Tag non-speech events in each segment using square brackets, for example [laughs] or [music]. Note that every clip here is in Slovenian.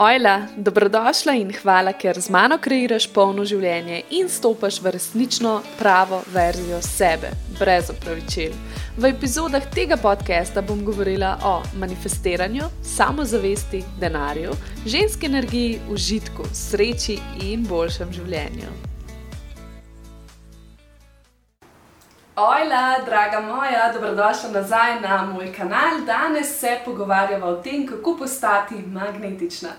Ojla, dobrodošla in hvala, ker z mano kreiraš polno življenje in stopaš v resnično pravo verzijo sebe, brez opravičil. V epizodah tega podcasta bom govorila o manifestiranju, samozavesti, denarju, ženski energiji, užitku, sreči in boljšem življenju. Ojla, draga moja, dobrodošla nazaj na moj kanal. Danes se pogovarjamo o tem, kako postati magnetična.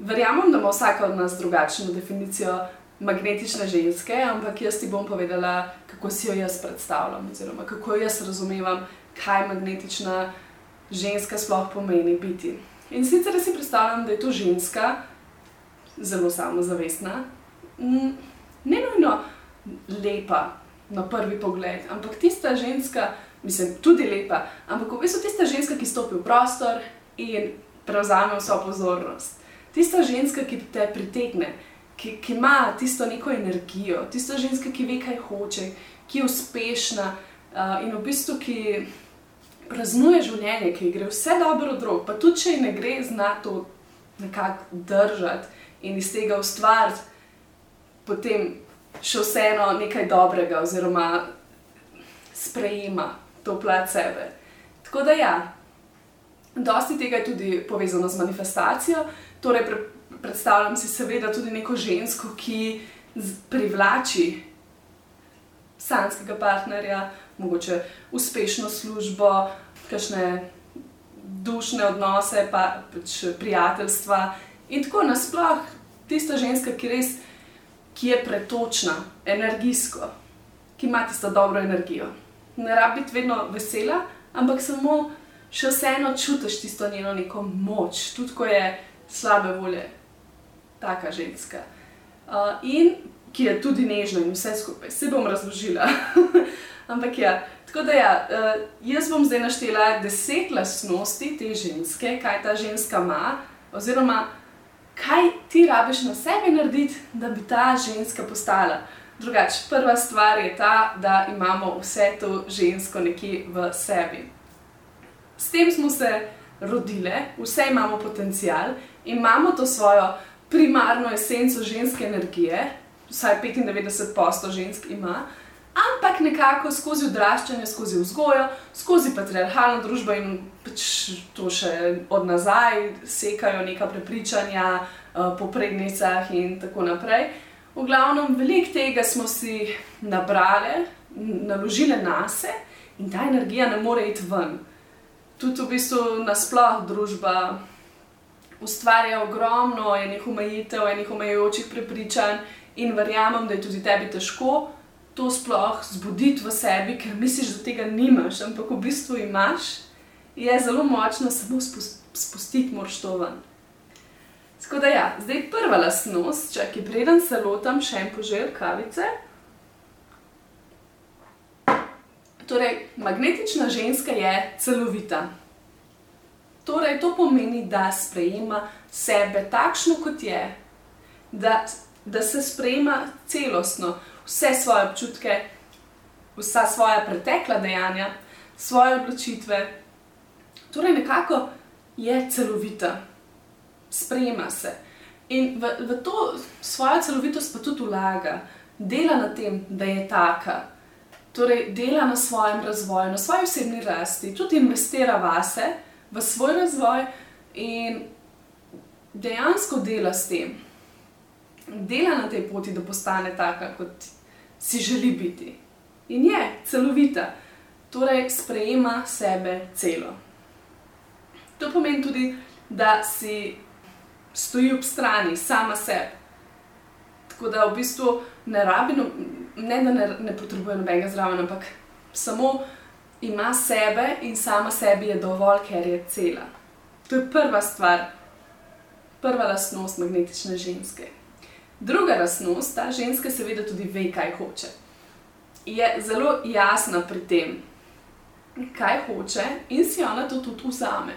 Verjamem, da ima vsaka od nas drugačno definicijo magnetične ženske, ampak jaz ti bom povedala, kako si jo jaz predstavljam, oziroma kako jaz razumem, kaj magnetična ženska sploh pomeni biti. In sicer si predstavljam, da je to ženska zelo samozavestna, ne nujno lepa na prvi pogled, ampak tista ženska, mislim, tudi lepa, ampak v bistvu tista ženska, ki stopi v prostor in prevzame vso pozornost tista ženska, ki te pritegne, ki, ki ima tisto neko energijo, tista ženska, ki ve, kaj hoče, ki je uspešna uh, in v bistvu ki praznuje življenje, ki gre vse dobro od rok, pa tudi če ne gre, zna to nekako držati in iz tega ustvariti potem še vseeno nekaj dobrega, oziroma sprejema to plat sebe. Tako da ja. Dosti tega je tudi povezano z manifestacijo, Torej, pre, predstavljam si seveda tudi neko žensko, ki privlači sanskega partnerja, mogoče uspešno službo, kakšne dušne odnose, pa pač prijateljstva. In tako nasploh tista ženska, ki, res, ki je pretočna, energijsko, ki ima tisto dobro energijo. Ne rabi biti vedno vesela, ampak samo še vseeno čutiš tisto njeno neko moč, tudi ko je slabe volje, taka ženska. Uh, in ki je tudi nežna in vse skupaj, se bom razložila. [laughs] Ampak ja, tako da ja, uh, jaz bom zdaj naštela deset lastnosti te ženske, kaj ta ženska ima, oziroma kaj ti rabiš na sebi narediti, da bi ta ženska postala. Drugač, prva stvar je ta, da imamo vse to žensko nekje v sebi. S tem smo se rodile, vse imamo potencial imamo to svojo primarno esenco ženske energije, vsaj 95% žensk ima, ampak nekako skozi odraščanje, skozi vzgojo, skozi patriarhalno družbo in pač to še od nazaj sekajo neka prepričanja uh, po prednicah in tako naprej. V glavnem, veliko tega smo si nabrali, naložili na sebe in ta energija ne more iti ven. Tudi v bistvu nasplošno družba ustvarja ogromno enih omejitev, enih omejujočih prepričanj, in verjamem, da je tudi tebi težko to sploh zbuditi v sebi, ker misliš, da tega nimaš, ampak v bistvu imaš, je zelo močno samo spustiti, moraš to ven. Tako da, ja, zdaj prva lastnost, če ki preden se lotam še en požel kavice. Torej, magnetična ženska je celovita. Torej, to pomeni, da sprejema sebe takšno, kot je, da, da se sprejema celostno, vse svoje občutke, vsa svoja pretekla dejanja, svoje odločitve. Torej, nekako je celovita, sprejema se in v, v to svojo celovitost pa tudi vlaga, dela na tem, da je taka. Torej, dela na svojem razvoju, na svoji osebni rasti, tudi investira vase v svoj razvoj in dejansko dela s tem, dela na tej poti, da postane taka, kot si želi biti. In je celovita, torej sprejema sebe celo. To pomeni tudi, da si stoji ob strani, sama sebi. Tako da v bistvu ne rabi, no, ne da ne, ne potrebuje nobenega zdravja, ampak samo ima sebe in sama sebi je dovolj, ker je cela. To je prva stvar, prva lastnost magnetične ženske. Druga lastnost, ta ženska seveda tudi ve, kaj hoče. Je zelo jasna pri tem, kaj hoče in si ona to tudi vzame.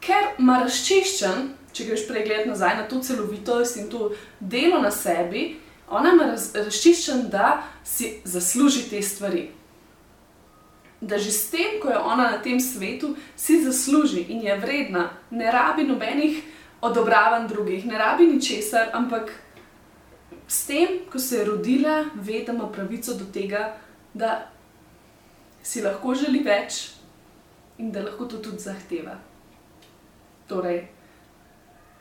Ker ima razčiščen, če greš pregled nazaj na to celovitost in to delo na sebi, ona ima razčiščen, da si zasluži te stvari da že s tem, ko je ona na tem svetu, si zasluži in je vredna, ne rabi nobenih odobravam drugih, ne rabi ničesar, ampak s tem, ko se je rodila, ve, da ima pravico do tega, da si lahko želi več in da lahko to tudi zahteva. Torej,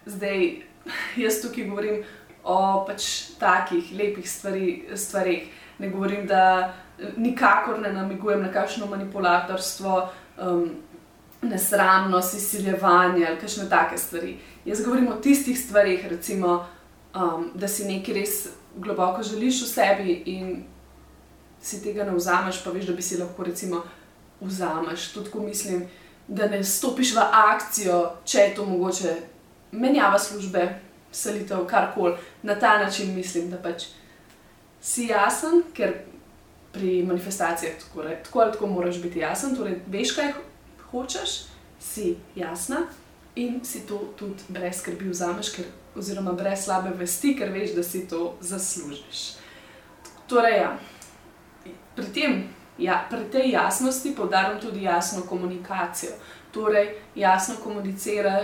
zdaj jaz tukaj govorim o pač takih lepih stvari, stvarih. Ne govorim, da nikakor ne namigujem na kakšno manipulatorstvo, um, nesramnost, izsiljevanje ali kakšne take stvari. Jaz govorim o tistih stvarih, recimo, um, da si nekaj res globoko želiš v sebi in si tega ne vzameš, pa veš, da bi si lahko recimo vzameš. Tudi ko mislim, da ne stopiš v akcijo, če je to mogoče menjava službe, selitev, karkoli. Na ta način mislim, da pač si jasen, ker pri manifestacijah tako, tako ali tako moraš biti jasen, torej veš, kaj hočeš, si jasna in si to tudi brez skrbi vzameš, ker, oziroma brez slabe vesti, ker veš, da si to zaslužiš. Torej, ja pri, tem, ja, pri tej jasnosti poudarjam tudi jasno komunikacijo. Torej, jasno komunicira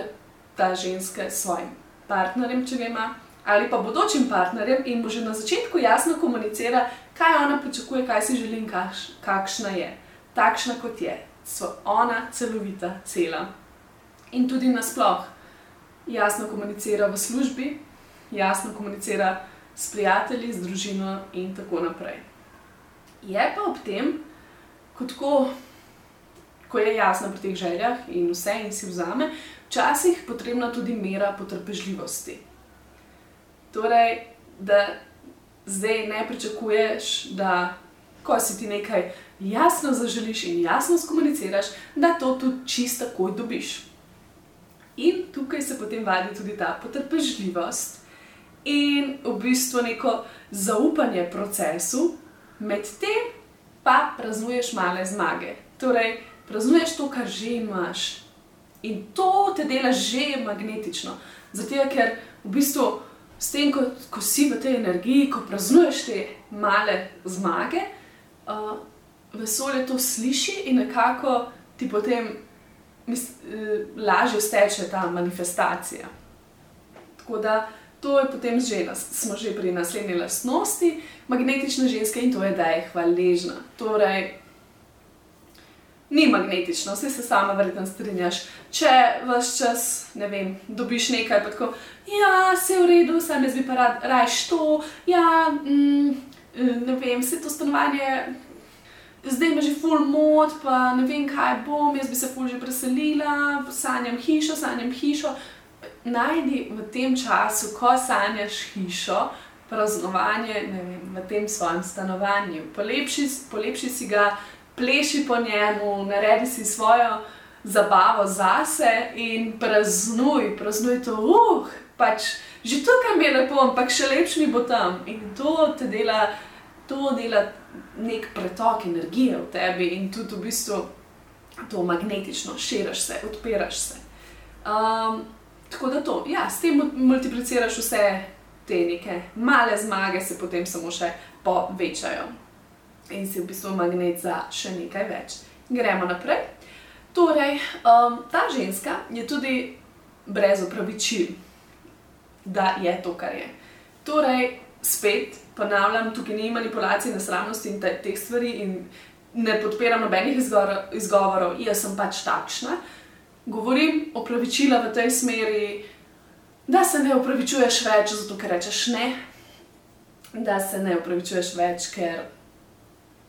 ta ženska s svojim partnerjem, če ga ima, ali pa bodočim partnerjem, in bo že na začetku jasno komunicira, kaj ona pričakuje, kaj si želi in kaš, kakšna je. Takšna kot je, so ona celovita, cela. In tudi nasplošno jasno komunicira v službi, jasno komunicira s prijatelji, z družino in tako naprej. Je pa ob tem, ko, ko je jasno pri teh željah in vse in si vzame, včasih potrebna tudi mera potrpežljivosti. Torej, da zdaj ne pričakuješ, da ko si ti nekaj jasno zaželiš in jasno skomuniciraš, da to tudi čisto takoj dobiš. In tukaj se potem vadi tudi ta potrpežljivost in v bistvu neko zaupanje procesu, medtem pa praznuješ male zmage. Torej, praznuješ to, kar že imaš. In to te dela že magnetično. Zato, ker v bistvu s tem, ko, ko si v tej energiji, ko praznuješ te male zmage, uh, vesolje to sliši in nekako ti potem mis, uh, lažje steče ta manifestacija. Tako da to je potem že, smo že pri naslednji lastnosti magnetične ženske in to je, da je hvaležna. Torej, ni magnetično, vse se sama verjetno strinjaš. Če vse čas, ne vem, dobiš nekaj, pa tako, ja, se v redu, sam jaz bi pa rad rajš to, ja, mm, ne vem, vse to stanovanje. Zdaj ima že full mod, pa ne vem, kaj bom, jaz bi se full že preselila, sanjam hišo, sanjam hišo najdi v tem času, ko sanjaš hišo, praznovanje vem, v tem svojem stanovanju. Polepši, polepši si ga, pleši po njemu, naredi si svojo zabavo zase in praznuj, praznuj to, uh, pač že tukaj mi je lepo, ampak še lepši mi bo tam. In to te dela, to dela nek pretok energije v tebi in tudi v bistvu to magnetično, širiš se, odpiraš se. Um, Tako da to, ja, s tem multipliciraš vse te neke male zmage, se potem samo še povečajo in si v bistvu magnet za še nekaj več. Gremo naprej. Torej, um, ta ženska je tudi brez opravičil, da je to, kar je. Torej, spet ponavljam, tukaj ni manipulacij, nesramnosti in te, teh stvari, in ne podpiram nobenih izgovorov, jaz sem pač takšna govorim opravičila v tej smeri, da se ne opravičuješ več, zato ker rečeš ne, da se ne opravičuješ več, ker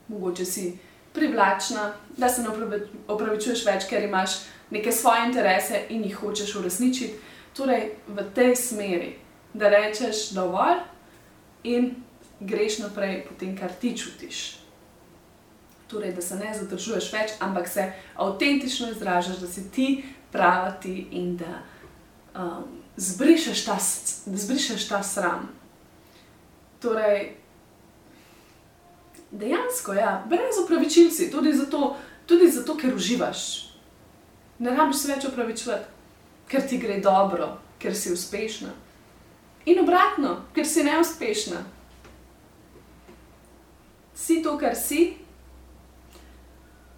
mogoče si privlačna, da se ne opravičuješ več, ker imaš neke svoje interese in jih hočeš uresničiti. Torej, v tej smeri, da rečeš dovolj in greš naprej po tem, kar ti čutiš torej, da se ne zadržuješ več, ampak se avtentično izražaš, da si ti prava ti in da um, zbrišeš, ta, zbrišeš ta sram. Torej, dejansko, ja, brez upravičil si, tudi zato, tudi zato, ker uživaš. Ne rabiš se več upravičevati, ker ti gre dobro, ker si uspešna. In obratno, ker si neuspešna. Si to, kar si,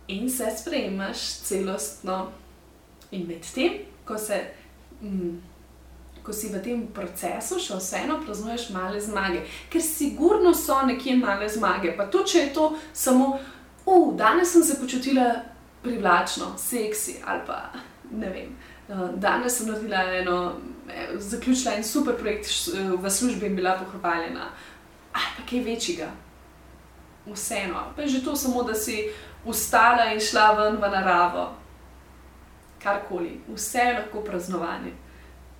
in se sprejmaš celostno. In medtem, ko se mm, ko si v tem procesu, še vseeno praznuješ male zmage. Ker sigurno so nekje male zmage, pa tudi če je to samo, uf, danes sem se počutila privlačno, seksi ali pa ne vem. Uh, danes sem naredila eno, eh, zaključila en super projekt v službi in bila pohvaljena. Ah, pa kaj večjega. Vseeno, pa je že to samo, da si ustala in šla ven v naravo. Karkoli, vse je lahko praznovanje.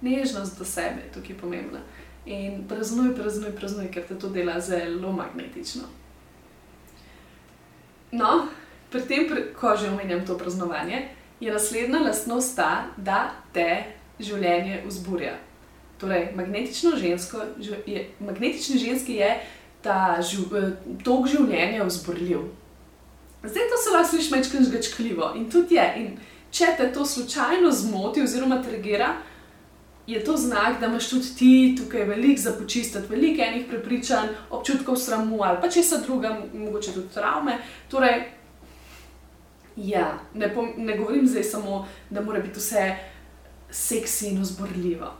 Nežnost do sebe je tukaj pomembna. In praznuj, praznuj, praznuj, ker te to dela zelo magnetično. No, pri tem, ko že omenjam to praznovanje, je naslednja lastnost ta, da te življenje vzburja. Torej, magnetično žensko, je, magnetični ženski je ta živ, tok življenja vzburljiv. Zdaj to se lahko sliši mečkaj žgečkljivo in tudi je. In če te to slučajno zmoti oziroma tregira, je to znak, da imaš tudi ti tukaj veliko za počistiti, veliko enih prepričanj, občutkov sramu ali pa česa druga, mogoče tudi travme. Torej, ja, ne, pom, ne govorim zdaj samo, da mora biti vse seksi in vzburljivo.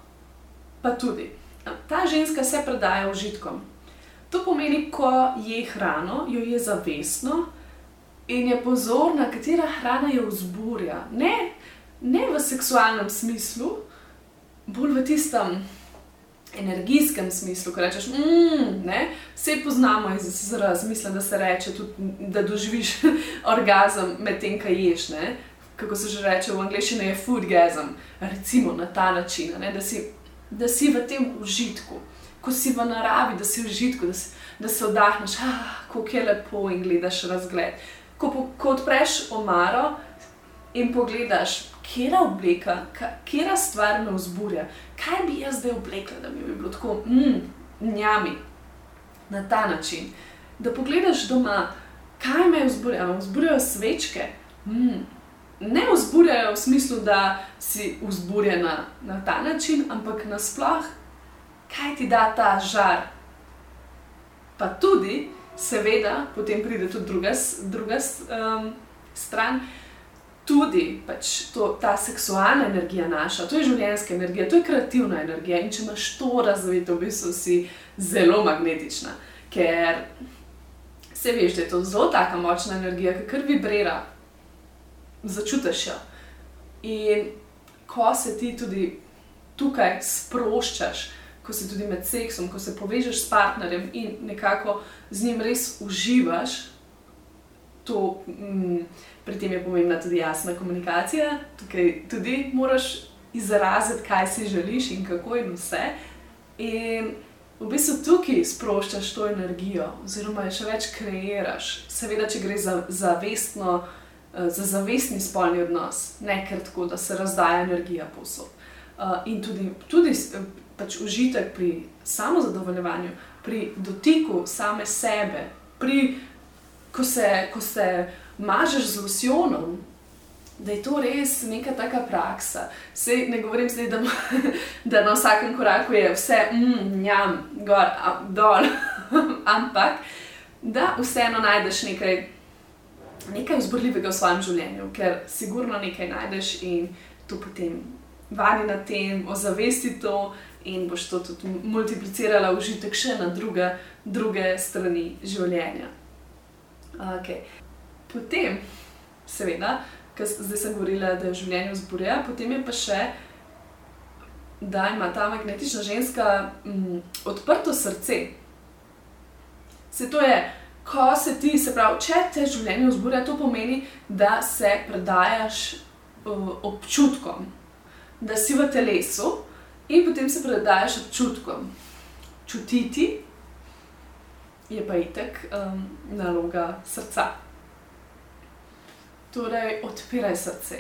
Pa tudi. Ta ženska se predaja užitkom. To pomeni, ko je hrano, jo je zavestno, in je pozorna, katera hrana jo vzburja. Ne, ne v seksualnem smislu, bolj v tistem energijskem smislu, ko rečeš, mmm, vse poznamo iz razmisla, da se reče, tudi, da doživiš [laughs] orgasm med tem, kaj ješ. Ne? Kako se že reče v angleščini, je foodgasm, recimo na ta način, da si, da si v tem užitku. Ko si v naravi, da si v žitku, da, si, da se oddahneš, ah, kako je lepo in gledaš razgled ko, ko odpreš omaro in pogledaš, je obleka, je stvar me vzburja, kaj bi jaz zdaj oblekla, da mi bi bilo tako, mm, njami, na ta način. Da pogledaš doma, kaj me vzburja, me vzburjajo svečke. Mm. Ne vzburjajo v smislu, da si vzburjena na ta način, ampak nasplošno, kaj ti da ta žar. Pa tudi, seveda, potem pride tudi druga, druga um, stran. Tudi pač to, ta seksualna energija naša, to je življenjska energija, to je kreativna energija. In če imaš to razvito, v bistvu si zelo magnetična, ker se veš, da je to zelo tako močna energija, ki kar vibrira, začutiš jo. In ko se ti tudi tukaj sproščaš, ko si tudi med seksom, ko se povežeš s partnerjem in nekako z njim res uživaš, to, mm, pri tem je pomembna tudi jasna komunikacija. Tukaj tudi moraš izraziti, kaj si želiš in kako in vse. In v bistvu tukaj sproščaš to energijo, oziroma še več kreiraš. Seveda, če gre za zavestno. Eh, za zavestni spolni odnos, ne ker tako, da se razdaja energija posod. Uh, in tudi, tudi pač užitek pri samozadovoljevanju, pri dotiku same sebe, pri, ko, se, ko se mažeš z losjonom. Da je to res neka taka praksa. Sej ne govorim zdaj, da, [laughs] da na vsakem koraku je vse, mm, jam, gor, dol, [laughs] ampak da vseeno najdeš nekaj, nekaj vzburljivega v svojem življenju, ker sigurno nekaj najdeš in to potem vadi na tem, ozavesti to in boš to tudi multiplicirala užitek še na druge, druge strani življenja. Okay. Potem, seveda, ker zdaj sem govorila, da je življenje vzburja, potem je pa še, da ima ta magnetična ženska m, mm, odprto srce. Se to je, ko se ti, se pravi, če te življenje vzburja, to pomeni, da se predajaš uh, občutkom, da si v telesu. In potem se predaš občutkom. Čutiti je pa itek um, naloga srca. Torej, odpiraj srce.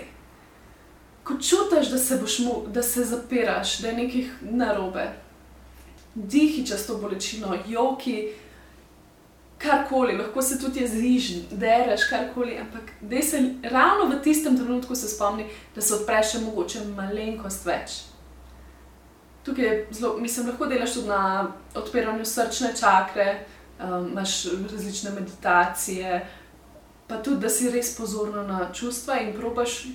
Ko čutiš, da se mu, da se zapiraš, da je nekaj narobe, dihi čez to bolečino, joki, karkoli, lahko se tudi jeziš, dereš, karkoli, ampak da se ravno v tistem trenutku se spomni, da se odpreš še mogoče malenkost več tukaj je zelo, mislim, lahko delaš tudi na odpiranju srčne čakre, um, imaš različne meditacije, pa tudi, da si res pozorna na čustva in probaš,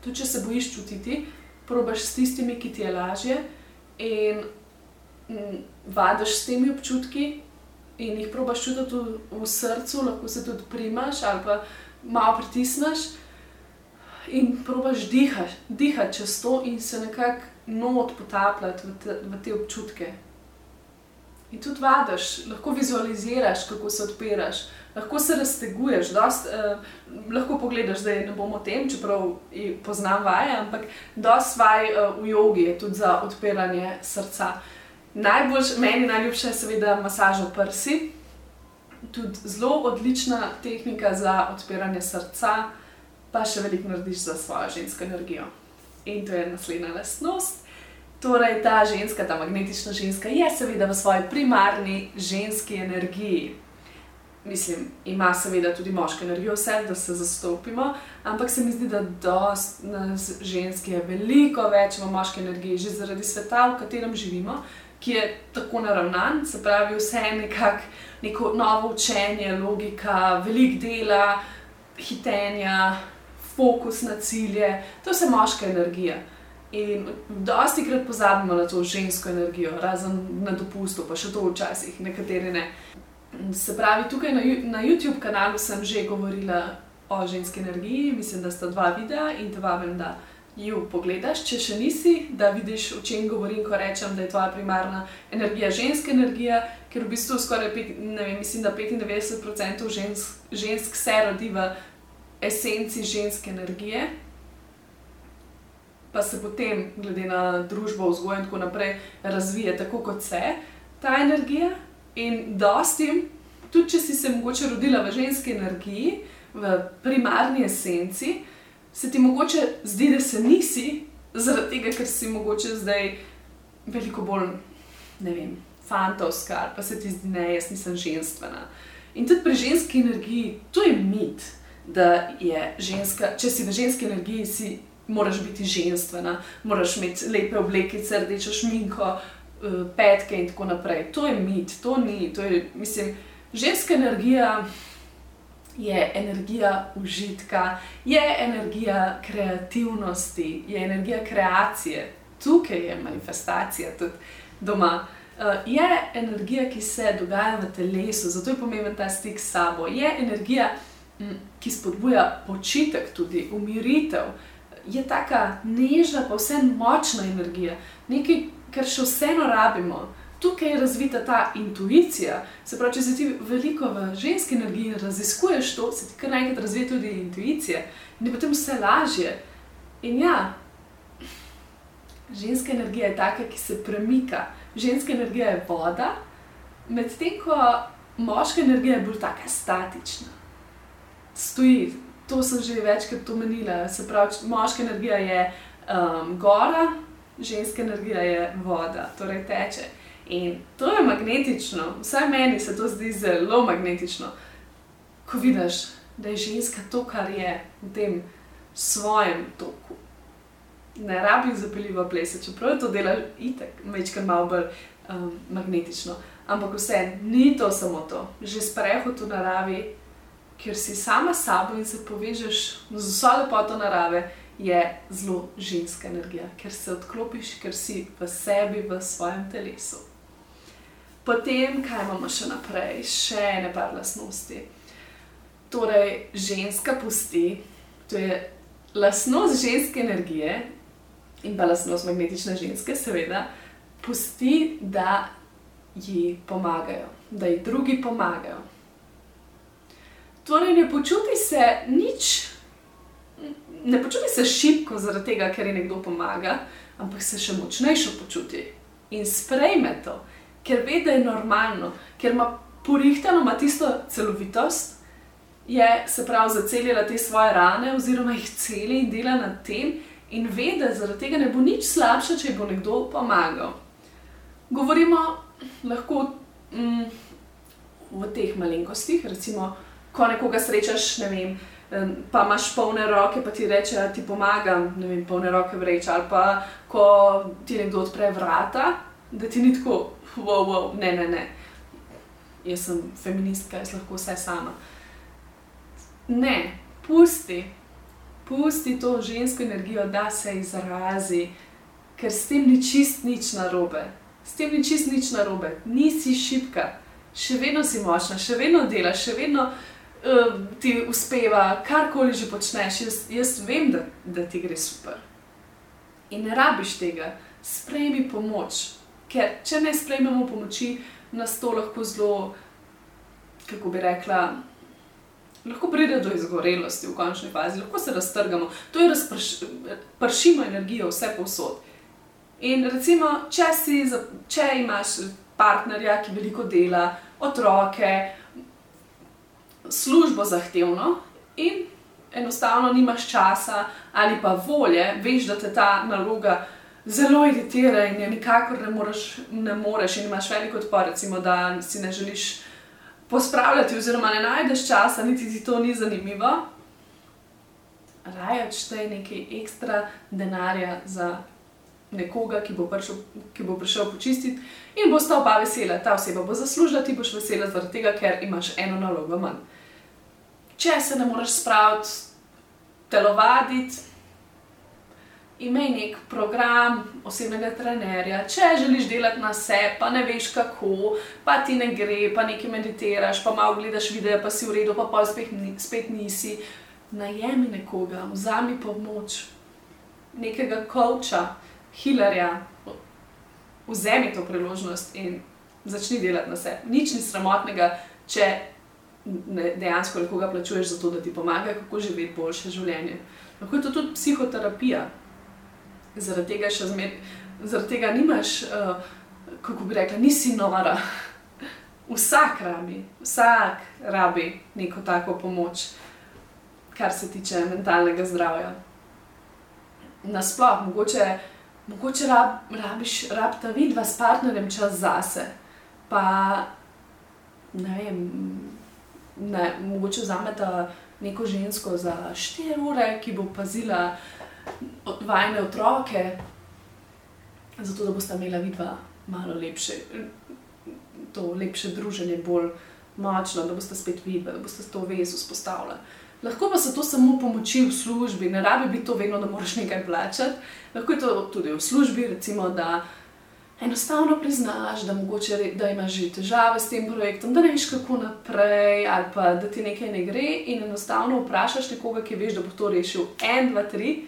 tudi če se bojiš čutiti, probaš s tistimi, ki ti je lažje, in mm, vadiš s temi občutki in jih probaš čutiti v, v srcu, lahko se tudi primaš ali pa malo pritisneš. In probaš dihati, dihati čez to, in se nekako not potapljati v te, v te občutke. In tudi vadiš, lahko vizualiziraš, kako se odpiraš, lahko se razteguješ. Dost, eh, lahko pogledaš, da ne bomo o tem, čeprav poznam vaje, ampak dosti vaj eh, v jogi je tudi za odpiranje srca. Najbolj, meni najljubša je seveda masaža prsi, tudi zelo odlična tehnika za odpiranje srca, pa še veliko narediš za svojo žensko energijo. In to je naslednja lastnost. Torej, ta ženska, ta magnetična ženska, je seveda v svoji primarni ženski energiji. Mislim, ima seveda tudi moško energijo, vse, da se zastopimo, ampak se mi zdi, da dost nas žensk je veliko več v moški energiji, že zaradi sveta, v katerem živimo, ki je tako naravnan, se pravi, vse je nekako neko novo učenje, logika, velik dela, hitenja, fokus na cilje, to je vse moška energija. In dosti krat pozabimo na to žensko energijo, razen na dopustu, pa še to včasih, nekateri ne. Se pravi, tukaj na, na YouTube kanalu sem že govorila o ženski energiji, mislim, da sta dva videa in te vabim, da ju pogledaš, če še nisi, da vidiš, o čem govorim, ko rečem, da je tvoja primarna energija ženska energija, ker v bistvu skoraj, pet, ne vem, mislim, da 95% žensk, žensk se rodi v esenci ženske energije. Pa se potem, glede na družbo, vzgoj in tako naprej, razvije tako, kot se ta energija. In dostim, tudi če si se mogoče rodila v ženski energiji, v primarni esenci, se ti mogoče zdi, da se nisi, zaradi tega, ker si mogoče zdaj veliko bolj, ne vem, fantovska, ali pa se ti zdi, da jaz nisem ženstvena. In tudi pri ženski energiji, to je mit, da je ženska, če si v ženski energiji, si moraš biti ženstvena, moraš imeti lepe obleke, rdečo šminko, eh, petke in tako naprej. To je mit, to ni, to je, mislim, ženska energija je energija užitka, je energija kreativnosti, je energija kreacije, tukaj je manifestacija tudi doma. Uh, je energija, ki se dogaja v telesu, zato je pomemben ta stik s sabo. Je energija, m, ki spodbuja počitek, tudi umiritev. Je taka nežna, pa vseeno močna energija, nekaj, kar še vseeno rabimo tukaj je razvita ta intuicija. Se pravi, če se ti veliko v ženski energiji raziskuješ to, se ti kar naenkrat razvija tudi intuicija in je potem vse lažje. In ja, ženska energija je taka, ki se premika, ženska energija je voda, medtem ko moška energija je bolj taka statična. Stoji, to sem že večkrat omenila. Se pravi, moška energija je um, gora, ženska energija je voda, torej teče. In to je magnetično, vsaj meni se to zdi zelo magnetično, ko vidiš, da je ženska to, kar je v tem svojem toku. Ne rabi zapeljivo plesa, čeprav to dela itek, mečkar malo bolj um, magnetično. Ampak vse, ni to samo to, že sprehod v naravi, ker si sama s sabo in se povežeš z vso lepoto narave, je zelo ženska energija, ker se odklopiš, ker si v sebi, v svojem telesu. Potem, kaj imamo še naprej, še ene par lasnosti. Torej, ženska pusti, to je lasnost ženske energije in pa lasnost magnetične ženske, seveda, pusti, da ji pomagajo, da ji drugi pomagajo. Torej, ne počuti se nič, ne počuti se šipko zaradi tega, ker ji nekdo pomaga, ampak se še močnejšo počuti in sprejme to ker ve, da je normalno, ker ima porihtano, ima tisto celovitost, je se pravi zacelila te svoje rane, oziroma jih celi in dela na tem, in ve, da zaradi tega ne bo nič slabše, če bo nekdo pomagal. Govorimo lahko mm, v teh malenkostih, recimo, ko nekoga srečaš, ne vem. Pa imaš polne roke, pa ti reče, da ti pomagam, ne vem, polne roke vreč, ali pa ko ti nekdo odpre vrata, da ti ni tako, wow, wow, ne, ne, ne. Jaz sem feministka, jaz lahko vse sama. Ne, pusti, pusti to žensko energijo, da se izrazi, ker s tem ni čist nič narobe. S tem ni čist nič narobe, nisi šipka, še vedno si močna, še vedno delaš, še vedno uh, ti uspeva, karkoli že počneš. Jaz, jaz vem, da, da ti gre super. In ne rabiš tega, sprejmi pomoč. Ker če ne sprejmemo pomoči, nas to lahko zelo, kako bi rekla, lahko pride do izgorelosti v končni fazi, lahko se raztrgamo. To je razpršimo energijo vse povsod. In recimo, če, si, če imaš partnerja, ki veliko dela, otroke, službo zahtevno in enostavno nimaš časa ali pa volje, veš, da te ta naloga zelo iritira in je nikakor ne moreš, ne moreš in imaš veliko odpor, recimo, da si ne želiš pospravljati oziroma ne najdeš časa, niti ti to ni zanimivo. Raje odštej nekaj ekstra denarja za nekoga, ki bo, prišel, ki bo prišel počistiti in bo sta oba vesela. Ta oseba bo zaslužila, ti boš vesela zaradi tega, ker imaš eno nalogo manj. Če se ne moreš spraviti, telovaditi, imej nek program osebnega trenerja. Če želiš delati na sebi, pa ne veš kako, pa ti ne gre, pa nekaj meditiraš, pa malo gledaš video, pa si v redu, pa pa spet, spet nisi. Najemi nekoga, vzami pomoč, nekega koča hilarja, vzemi to priložnost in začni delati na sebi. Nič ni sramotnega, če dejansko nekoga plačuješ za to, da ti pomaga, kako živeti boljše življenje. Lahko je to tudi psihoterapija. Zaradi tega, zmer, zaradi tega nimaš, uh, kako bi rekla, nisi nora. Vsak rabi, vsak rabi neko tako pomoč, kar se tiče mentalnega zdravja. Nasplošno, mogoče mogoče rab, rabiš, rabita vidva s partnerjem čas zase. Pa ne vem, ne, mogoče vzameta neko žensko za 4 ure, ki bo pazila vajne otroke, zato da bosta imela vidva malo lepše, to lepše druženje, bolj močno, da bosta spet vidva, da bosta to vez vzpostavila. Lahko pa so to samo pomoči v službi, ne rabi biti to vedno, da moraš nekaj plačati. Lahko je to tudi v službi, recimo, da enostavno priznaš, da, mogoče, da imaš že težave s tem projektom, da ne veš, kako naprej, ali pa da ti nekaj ne gre, in enostavno vprašaš nekoga, ki veš, da bo to rešil en, dva, tri,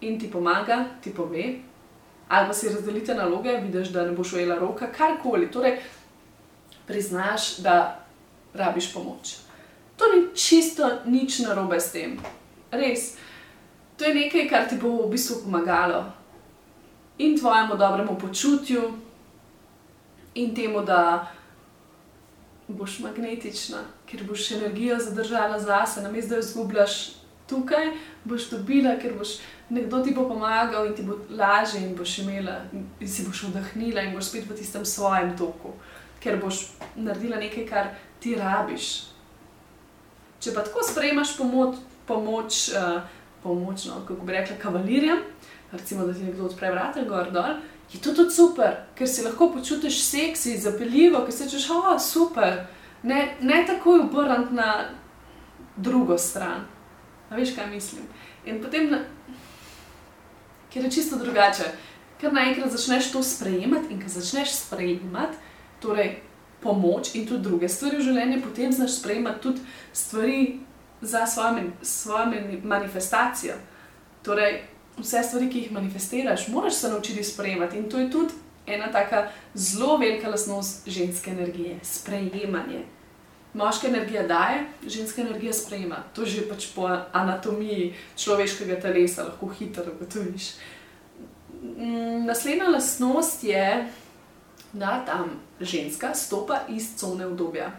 in ti pomaga, ti pove. Ali pa si razdelite naloge, vidiš, da ne boš ujela roka, karkoli. Torej, priznaš, da rabiš pomoč. To ni čisto nič narobe s tem. Res. To je nekaj, kar ti bo v bistvu pomagalo in tvojemu dobremu počutju, in temu, da boš magnetična, ker boš energijo zadržala zase, namesto da jo izgubljaš tukaj, boš dobila, ker boš nekdo ti bo pomagal in ti bo lažje in boš imela in si boš vdahnila in boš spet v tistem svojem toku, ker boš naredila nekaj, kar ti rabiš. Če pa tako sprejmaš pomoč, pomoč, uh, pomoč no, kako bi rekla, kavalirjem, recimo, da ti nekdo odpre vrata gor dol, je to tudi super, ker si lahko počutiš seksi, zapeljivo, ker se češ, oh, super. Ne, ne takoj obrniti na drugo stran. A veš, kaj mislim. In potem, na... ker je čisto drugače, ker naenkrat začneš to sprejemati in ker začneš sprejemati, torej pomoč in tudi druge stvari v življenju, potem znaš sprejemati tudi stvari za svojo, svojo manifestacijo. Torej, vse stvari, ki jih manifestiraš, moraš se naučiti sprejemati. In to je tudi ena tako zelo velika lastnost ženske energije - sprejemanje. Moška energija daje, ženska energija sprejema. To že pač po anatomiji človeškega telesa lahko hitro ugotoviš. Mm, naslednja lastnost je, da tam ženska stopa iz cone obdobja.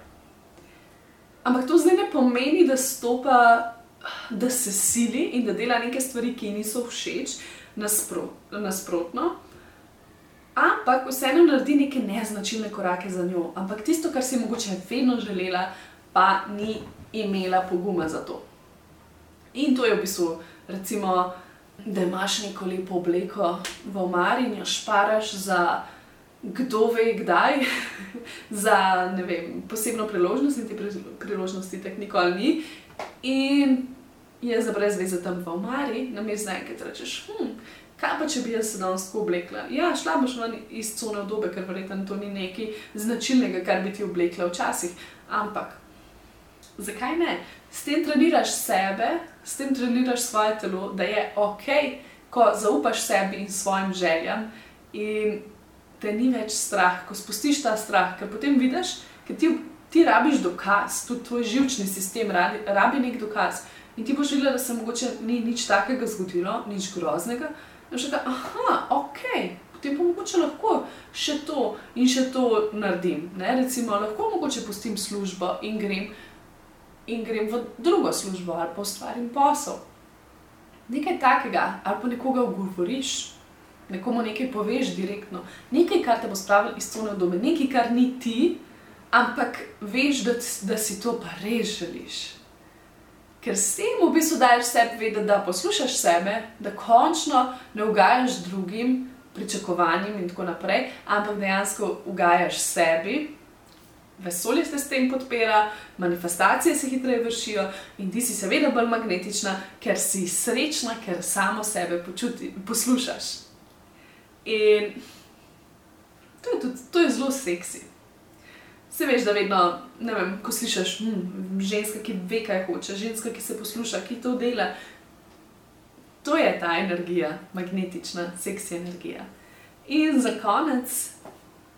Ampak to zdaj ne pomeni, da stopa, da se sili in da dela neke stvari, ki ji niso všeč, nasprot, nasprotno. Ampak vseeno naredi neke neznačilne korake za njo. Ampak tisto, kar si mogoče vedno želela, pa ni imela poguma za to. In to je v bistvu, recimo, da imaš neko lepo obleko v omari in jo šparaš za kdo ve, kdaj, [laughs] za vem, posebno priložnost, in te priložnosti tako nikoli ni. In je za brez veze tam v omari, na mestu enkrat rečeš, hm, Kaj pa, če bi jaz se danes tako oblekla? Ja, šla boš ven iz cone obdobja, ker verjetno to ni nekaj značilnega, kar bi ti oblekla včasih. Ampak, zakaj ne? S tem treniraš sebe, s tem treniraš svoje telo, da je ok, ko zaupaš sebi in svojim željam in te ni več strah, ko spustiš ta strah, ker potem vidiš, ker ti, ti rabiš dokaz, tudi tvoj živčni sistem rabi, rabi nek dokaz. In ti boš videla, da se mogoče ni nič takega zgodilo, nič groznega. In že da, ah, ok, potem pa mogoče lahko še to in še to naredim. Ne? Recimo, lahko mogoče pustim službo in grem, in grem v drugo službo ali pa ustvarim posel. Nekaj takega, ali pa nekoga ugovoriš, nekomu nekaj poveš direktno, nekaj, kar te bo spravilo iz cone doma, nekaj, kar ni ti, ampak veš, da, da si to pa res želiš. Ker s tem v bistvu daješ sebi vedeti, da poslušaš sebe, da končno ne ugajaš drugim pričakovanjem in tako naprej, ampak dejansko ugajaš sebi. Vesolje se s tem podpira, manifestacije se hitreje vršijo in ti si seveda bolj magnetična, ker si srečna, ker samo sebe počuti, poslušaš. In to je, tudi, to je zelo seksi. Se veš, da vedno, ne vem, ko slišiš, hm, ženska, ki ve, kaj hoče, ženska, ki se posluša, ki to dela. To je ta energija, magnetična, seksi energija. In za konec,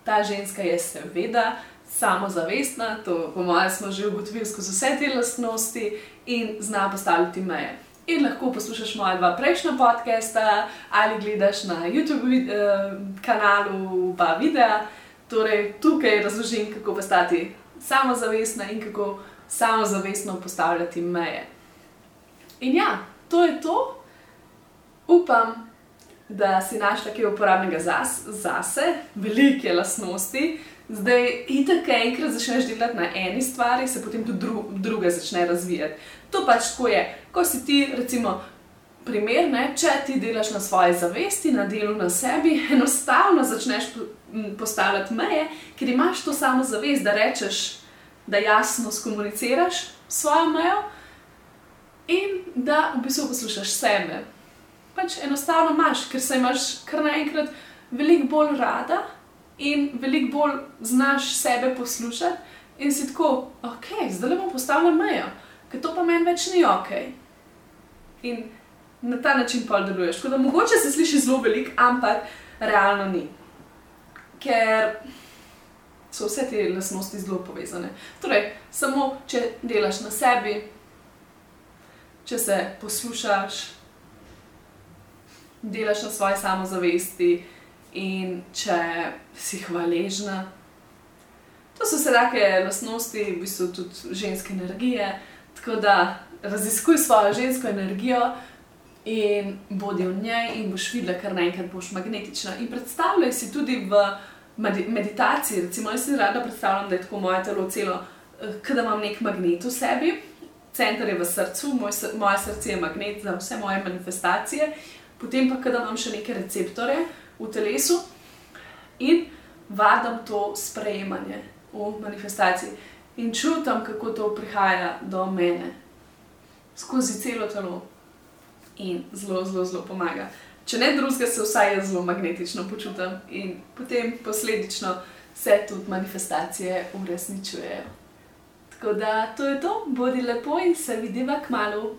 ta ženska je seveda samozavestna, to po mojem smo že ugotovili skozi vse te lastnosti in zna postaviti meje. In lahko poslušaš moja dva prejšnja podcasta ali gledaš na YouTube eh, kanalu, pa videa. Torej, tukaj razložim, kako postati samozavestna in kako samozavestno postavljati meje. In ja, to je to. Upam, da si našla kaj uporabnega zase, zase velike lastnosti. Zdaj, itek, enkrat začneš delati na eni stvari, se potem tudi dru druga začne razvijati. To pač tako je. Ko si ti, recimo, primer, ne, če ti delaš na svoji zavesti, na delu na sebi, [laughs] enostavno začneš postavljati meje, ker imaš to samo zavest, da rečeš, da jasno skomuniciraš svojo mejo in da v bistvu poslušaš sebe. Pač enostavno imaš, ker se imaš kar naenkrat veliko bolj rada in veliko bolj znaš sebe poslušati. In si tako, ok, zdaj le bom postavila mejo, ker to pa meni več ni ok. In na ta način pa deluješ. Tako da mogoče se sliši zelo velik, ampak realno ni. Ker so vse te lastnosti zelo povezane. Torej, samo če delaš na sebi, če se poslušaš, delaš na svoji samozavesti in če si hvaležna. To so vse take lastnosti, v bistvu tudi ženske energije. Tako da raziskuj svojo žensko energijo, in bodi v njej, in boš videla, kar naenkrat boš magnetična. In predstavljaj si tudi v meditaciji, recimo, jaz si rada predstavljam, da je tako moje telo celo, eh, da imam nek magnet v sebi, center je v srcu, moj, moje srce je magnet za vse moje manifestacije, potem pa, da imam še neke receptore v telesu in vadam to sprejemanje v manifestaciji. In čutim, kako to prihaja do mene, skozi celo telo in zelo, zelo, zelo pomaga. Če ne drugega, se vsaj jaz zelo magnetično počutim in potem posledično se tudi manifestacije uresničujejo. Tako da to je to, bodi lepo in se vidiva k malu.